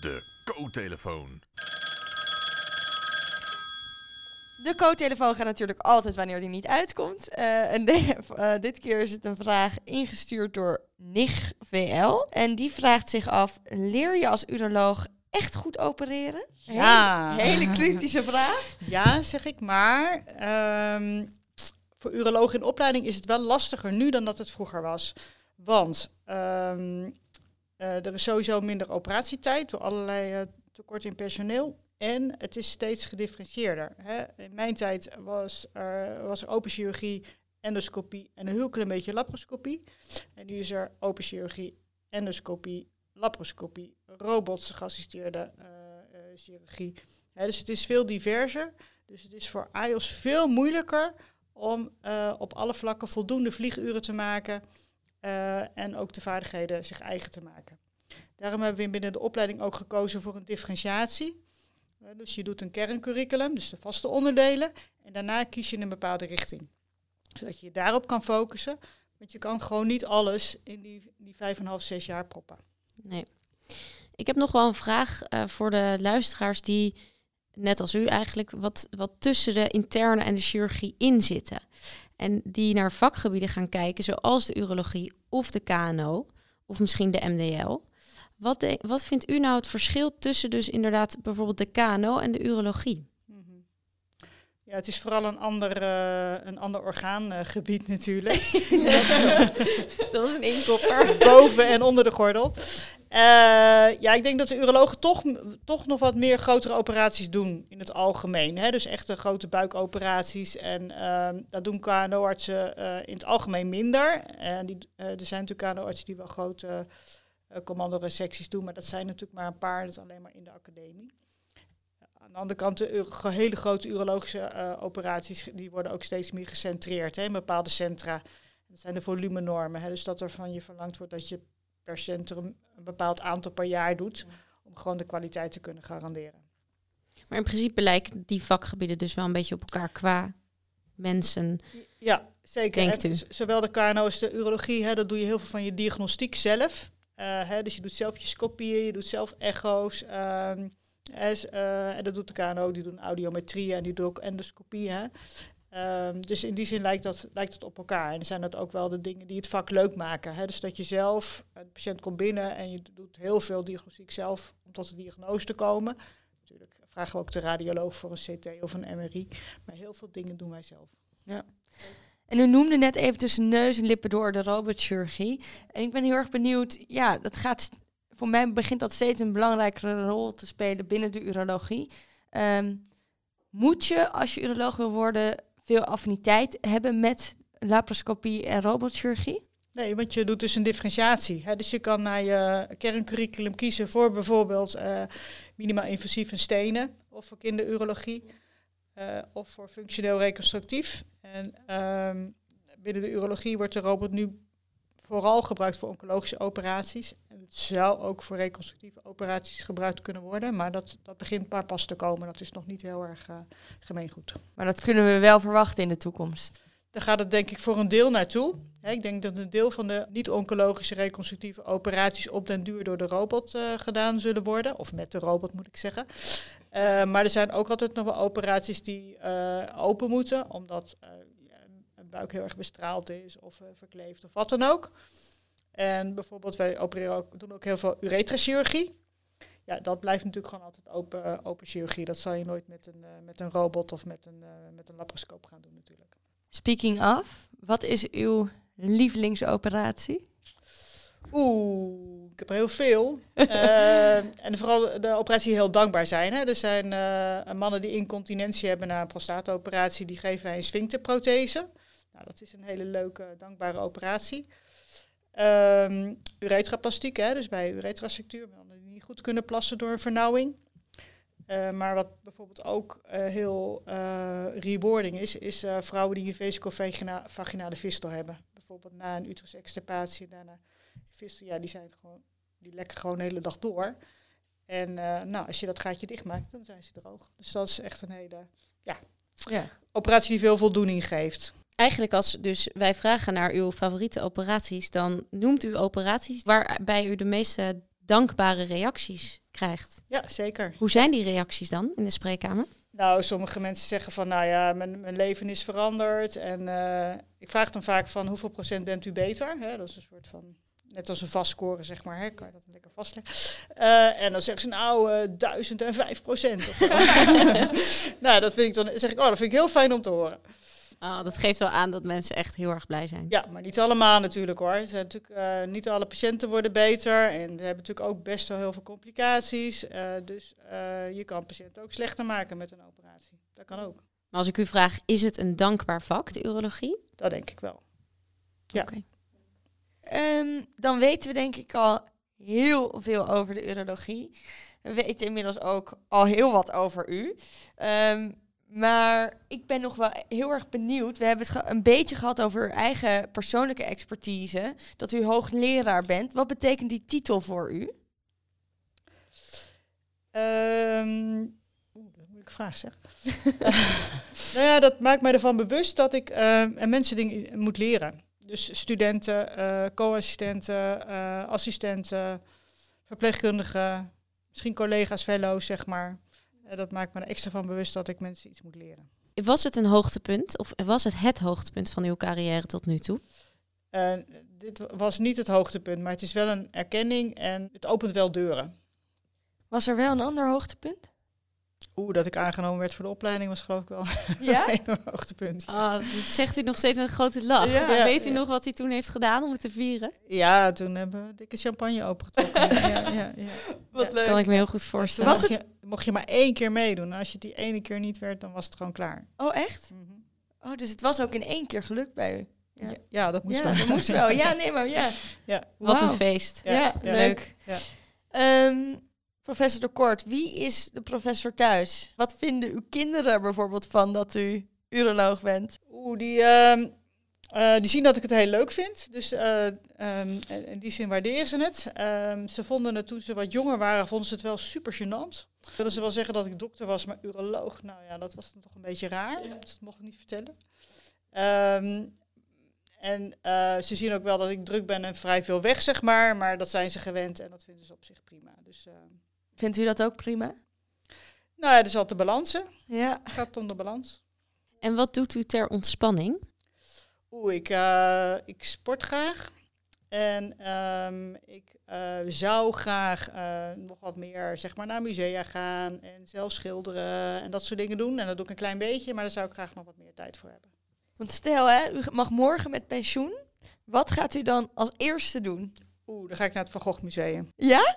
De co-telefoon. De co-telefoon gaat natuurlijk altijd wanneer die niet uitkomt. Uh, en de, uh, dit keer is het een vraag ingestuurd door NIG VL. En die vraagt zich af, leer je als uroloog echt goed opereren? Ja. Hele, hele kritische vraag. Ja, zeg ik maar. Um, voor urologen in opleiding is het wel lastiger nu dan dat het vroeger was. Want ehm, eh, er is sowieso minder operatietijd door allerlei uh, tekort in personeel. En het is steeds gedifferentieerder. Hè. In mijn tijd was er, was er open chirurgie, endoscopie en een heel klein beetje laparoscopie. En nu is er open chirurgie, endoscopie, laparoscopie, robots geassisteerde uh, chirurgie. dus het is veel diverser. Dus het is voor AIOS veel moeilijker om uh, op alle vlakken voldoende vlieguren te maken en ook de vaardigheden zich eigen te maken. Daarom hebben we binnen de opleiding ook gekozen voor een differentiatie. Dus je doet een kerncurriculum, dus de vaste onderdelen, en daarna kies je een bepaalde richting. Zodat je je daarop kan focussen, want je kan gewoon niet alles in die, die vijf en half, zes jaar proppen. Nee. Ik heb nog wel een vraag uh, voor de luisteraars die, net als u eigenlijk, wat, wat tussen de interne en de chirurgie in zitten. En die naar vakgebieden gaan kijken, zoals de urologie of de KNO, of misschien de MDL. Wat, wat vindt u nou het verschil tussen dus inderdaad bijvoorbeeld de KNO en de urologie? Ja, het is vooral een ander, uh, een ander orgaangebied natuurlijk. dat was een inkopper. Boven en onder de gordel. Uh, ja, ik denk dat de urologen toch, toch nog wat meer grotere operaties doen in het algemeen. Hè? Dus echte grote buikoperaties. En dat doen KNO-artsen in het algemeen minder. En die, er zijn natuurlijk KNO-artsen die wel grote commandoresecties doen. Maar dat zijn natuurlijk maar een paar. Dat is alleen maar in de academie. Aan de andere kant, de hele grote urologische uh, operaties, die worden ook steeds meer gecentreerd hè, in bepaalde centra. Dat zijn de volumenormen. Hè, dus dat er van je verlangd wordt dat je per centrum een bepaald aantal per jaar doet, om gewoon de kwaliteit te kunnen garanderen. Maar in principe lijken die vakgebieden dus wel een beetje op elkaar qua mensen. Ja, zeker. Denkt u? Zowel de KNO als de urologie, hè, dat doe je heel veel van je diagnostiek zelf. Uh, hè, dus je doet zelf je scopieën, je doet zelf echo's. Um, Uh, en dat doet de KNO, die doen audiometrie en die doen ook endoscopie. Hè. Um, dus in die zin lijkt, dat, lijkt het op elkaar. En zijn dat ook wel de dingen die het vak leuk maken. Hè. Dus dat je zelf, de patiënt komt binnen en je doet heel veel diagnostiek zelf om tot de diagnose te komen. Natuurlijk vragen we ook de radioloog voor een CT of een MRI. Maar heel veel dingen doen wij zelf. Ja. En u noemde net even tussen neus en lippen door de robotchirurgie. En ik ben heel erg benieuwd, ja, dat gaat voor mij begint dat steeds een belangrijkere rol te spelen binnen de urologie. Um, moet je, als je uroloog wil worden, veel affiniteit hebben met laparoscopie en robotchirurgie? Nee, want je doet dus een differentiatie. Hè? Dus je kan naar je kerncurriculum kiezen voor bijvoorbeeld uh, minimaal invasief en stenen, of voor kinderurologie, uh, of voor functioneel reconstructief. En um, binnen de urologie wordt de robot nu vooral gebruikt voor oncologische operaties. En het zou ook voor reconstructieve operaties gebruikt kunnen worden. Maar dat, dat begint maar pas te komen. Dat is nog niet heel erg uh, gemeengoed. Maar dat kunnen we wel verwachten in de toekomst. Daar gaat het denk ik voor een deel naartoe. He, ik denk dat een deel van de niet-oncologische reconstructieve operaties op den duur door de robot uh, gedaan zullen worden. Of met de robot moet ik zeggen. Uh, maar er zijn ook altijd nog wel operaties die open moeten. Omdat buik heel erg bestraald is of uh, verkleefd of wat dan ook. En bijvoorbeeld, wij opereren ook, doen ook heel veel uretrachirurgie. Ja, dat blijft natuurlijk gewoon altijd open, uh, open chirurgie. Dat zal je nooit met een, uh, met een robot of met een, met een laparoscoop gaan doen natuurlijk. Speaking of, wat is uw lievelingsoperatie? Oeh, ik heb er heel veel. uh, en vooral de operaties die heel dankbaar zijn. Hè. Er zijn uh, mannen die incontinentie hebben na een prostataoperatie, die geven wij een sphincterprothese. Nou, dat is een hele leuke, dankbare operatie. Um, uretraplastiek, hè, dus bij uretrasectuur, die niet goed kunnen plassen door een vernauwing. Uh, maar wat bijvoorbeeld ook uh, heel uh, rewarding is, is vrouwen die een vesico-vaginale fistel hebben. Bijvoorbeeld na een uterus-extirpatie, daarna fistel, ja, die zijn gewoon, die lekken gewoon de hele dag door. En nou, als je dat gaatje dichtmaakt, dan zijn ze droog. Dus dat is echt een hele, ja, ja. operatie die veel voldoening geeft. Eigenlijk als dus wij vragen naar uw favoriete operaties, dan noemt u operaties waarbij u de meeste dankbare reacties krijgt. Ja, zeker. Hoe zijn die reacties dan in de spreekkamer? Nou, sommige mensen zeggen van, nou ja, mijn, mijn leven is veranderd. En uh, ik vraag dan vaak van, hoeveel procent bent u beter? Hè, dat is een soort van, net als een vastscore, zeg maar. Hè, kan je dat lekker vastleggen? Uh, en dan zeggen ze, nou, uh, duizend en vijf procent. nou, dat vind ik dan, zeg ik, oh, dat vind ik heel fijn om te horen. Ah, dat geeft wel aan dat mensen echt heel erg blij zijn. Ja, maar niet allemaal natuurlijk hoor. Het zijn natuurlijk, eh, niet alle patiënten worden beter. En we hebben natuurlijk ook best wel heel veel complicaties. Eh, dus eh, je kan patiënten ook slechter maken met een operatie. Dat kan ook. Maar als ik u vraag, is het een dankbaar vak, de urologie? Dat denk ik wel. Ja. Oké. Ehm, dan weten we denk ik al heel veel over de urologie. We weten inmiddels ook al heel wat over u. Ehm, maar ik ben nog wel heel erg benieuwd. We hebben het een beetje gehad over uw eigen persoonlijke expertise. Dat u hoogleraar bent. Wat betekent die titel voor u? Oeh, dat een moeilijke vraag zeg. nou ja, dat maakt mij ervan bewust dat ik en mensen dingen moet leren. Dus studenten, eh, co-assistenten, eh, assistenten, verpleegkundigen, misschien collega's, fellows, zeg maar. Eh, dat maakt me er extra van bewust dat ik mensen iets moet leren. Was het een hoogtepunt of was het het hoogtepunt van uw carrière tot nu toe? Eh, dit was niet het hoogtepunt, maar het is wel een erkenning en het opent wel deuren. Was er wel een ander hoogtepunt? Oeh, dat ik aangenomen werd voor de opleiding was geloof ik wel Ja? een hoogtepunt. Ah, dat zegt u nog steeds met een grote lach. Ja. Weet u Ja. nog wat hij toen heeft gedaan om het te vieren? Ja, toen hebben we dikke champagne opengetrokken. ja, ja. Wat Ja. Kan ik me heel goed voorstellen. Was je, mocht je maar één keer meedoen. En als je die ene keer niet werd, dan was het gewoon klaar. Oh, echt? Oh, dus het was ook in één keer gelukt bij u? Ja. Ja, ja, dat moest ja, wel. dat moest wel. Ja, nee, maar ja. Ja. Wat een feest. Ja, Ja, ja. leuk. Ja. Ehm, professor de Kort, wie is de professor thuis? Wat vinden uw kinderen bijvoorbeeld van dat u uroloog bent? Oeh, die, ehm, eh, die zien dat ik het heel leuk vind. Dus eh, ehm, in die zin waarderen ze het. Ehm, ze vonden het toen ze wat jonger waren, vonden ze het wel super gênant. Wilden ze wel zeggen dat ik dokter was, maar uroloog, nou ja, dat was dan toch een beetje raar. Dus dat mocht ik niet vertellen. Ehm, en eh, ze zien ook wel dat ik druk ben en vrij veel weg, zeg maar. Maar dat zijn ze gewend en dat vinden ze op zich prima. Dus, Vindt u dat ook prima? nou ja, er is altijd de balansen. Ja. Het gaat om de balans. En wat doet u ter ontspanning? Oeh, ik, eh, ik sport graag. En ehm, ik eh, zou graag eh, nog wat meer zeg maar, naar musea gaan en zelf schilderen en dat soort dingen doen. En dat doe ik een klein beetje, maar daar zou ik graag nog wat meer tijd voor hebben. Want stel, hè, u mag morgen met pensioen. Wat gaat u dan als eerste doen? Oeh, dan ga ik naar het Van Gogh Museum. Ja?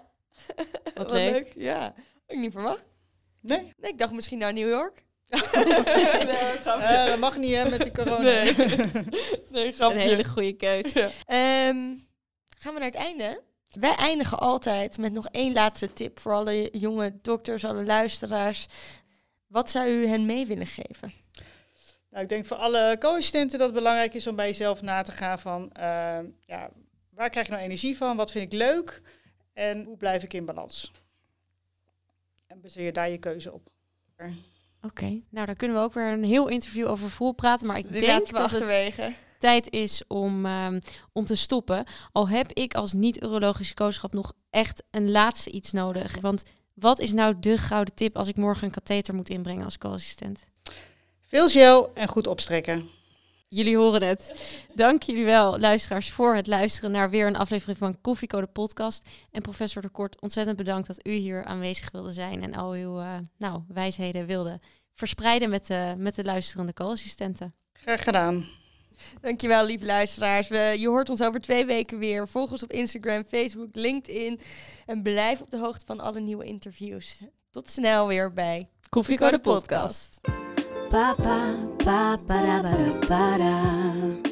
Wat leuk. Ja. Had ik niet verwacht. Nee? Nee, ik dacht misschien naar New York. Nee. Eh, dat mag niet hè, met die corona. Nee. nee, grapje. Een hele goede keus. Ehm, gaan we naar het einde? Wij eindigen altijd met nog één laatste tip voor alle jonge dokters, alle luisteraars. Wat zou u hen mee willen geven? Nou, ik denk voor alle co-assistenten dat het belangrijk is om bij jezelf na te gaan van, ehm, ja, waar krijg ik nou energie van? Wat vind ik leuk? En hoe blijf ik in balans? En baseer daar je keuze op. Oké, nou daar kunnen we ook weer een heel interview over vol praten. Maar ik Die denk we dat het tijd is om, ehm, om te stoppen. Al heb ik als niet-urologische kooschap nog echt een laatste iets nodig. Want wat is nou de gouden tip als ik morgen een katheter moet inbrengen als co-assistent? Veel gel en goed opstrekken. Jullie horen het. Dank jullie wel, luisteraars, voor het luisteren naar weer een aflevering van Koffiecode Podcast. En professor de Kort, ontzettend bedankt dat u hier aanwezig wilde zijn en al uw eh, nou, wijsheden wilde verspreiden met de, met de luisterende co-assistenten. Graag gedaan. Dankjewel, lieve luisteraars. We, je hoort ons over twee weken weer. Volg ons op Instagram, Facebook, LinkedIn. En blijf op de hoogte van alle nieuwe interviews. Tot snel weer bij Koffiecode Podcast. Pa pa pa para para para.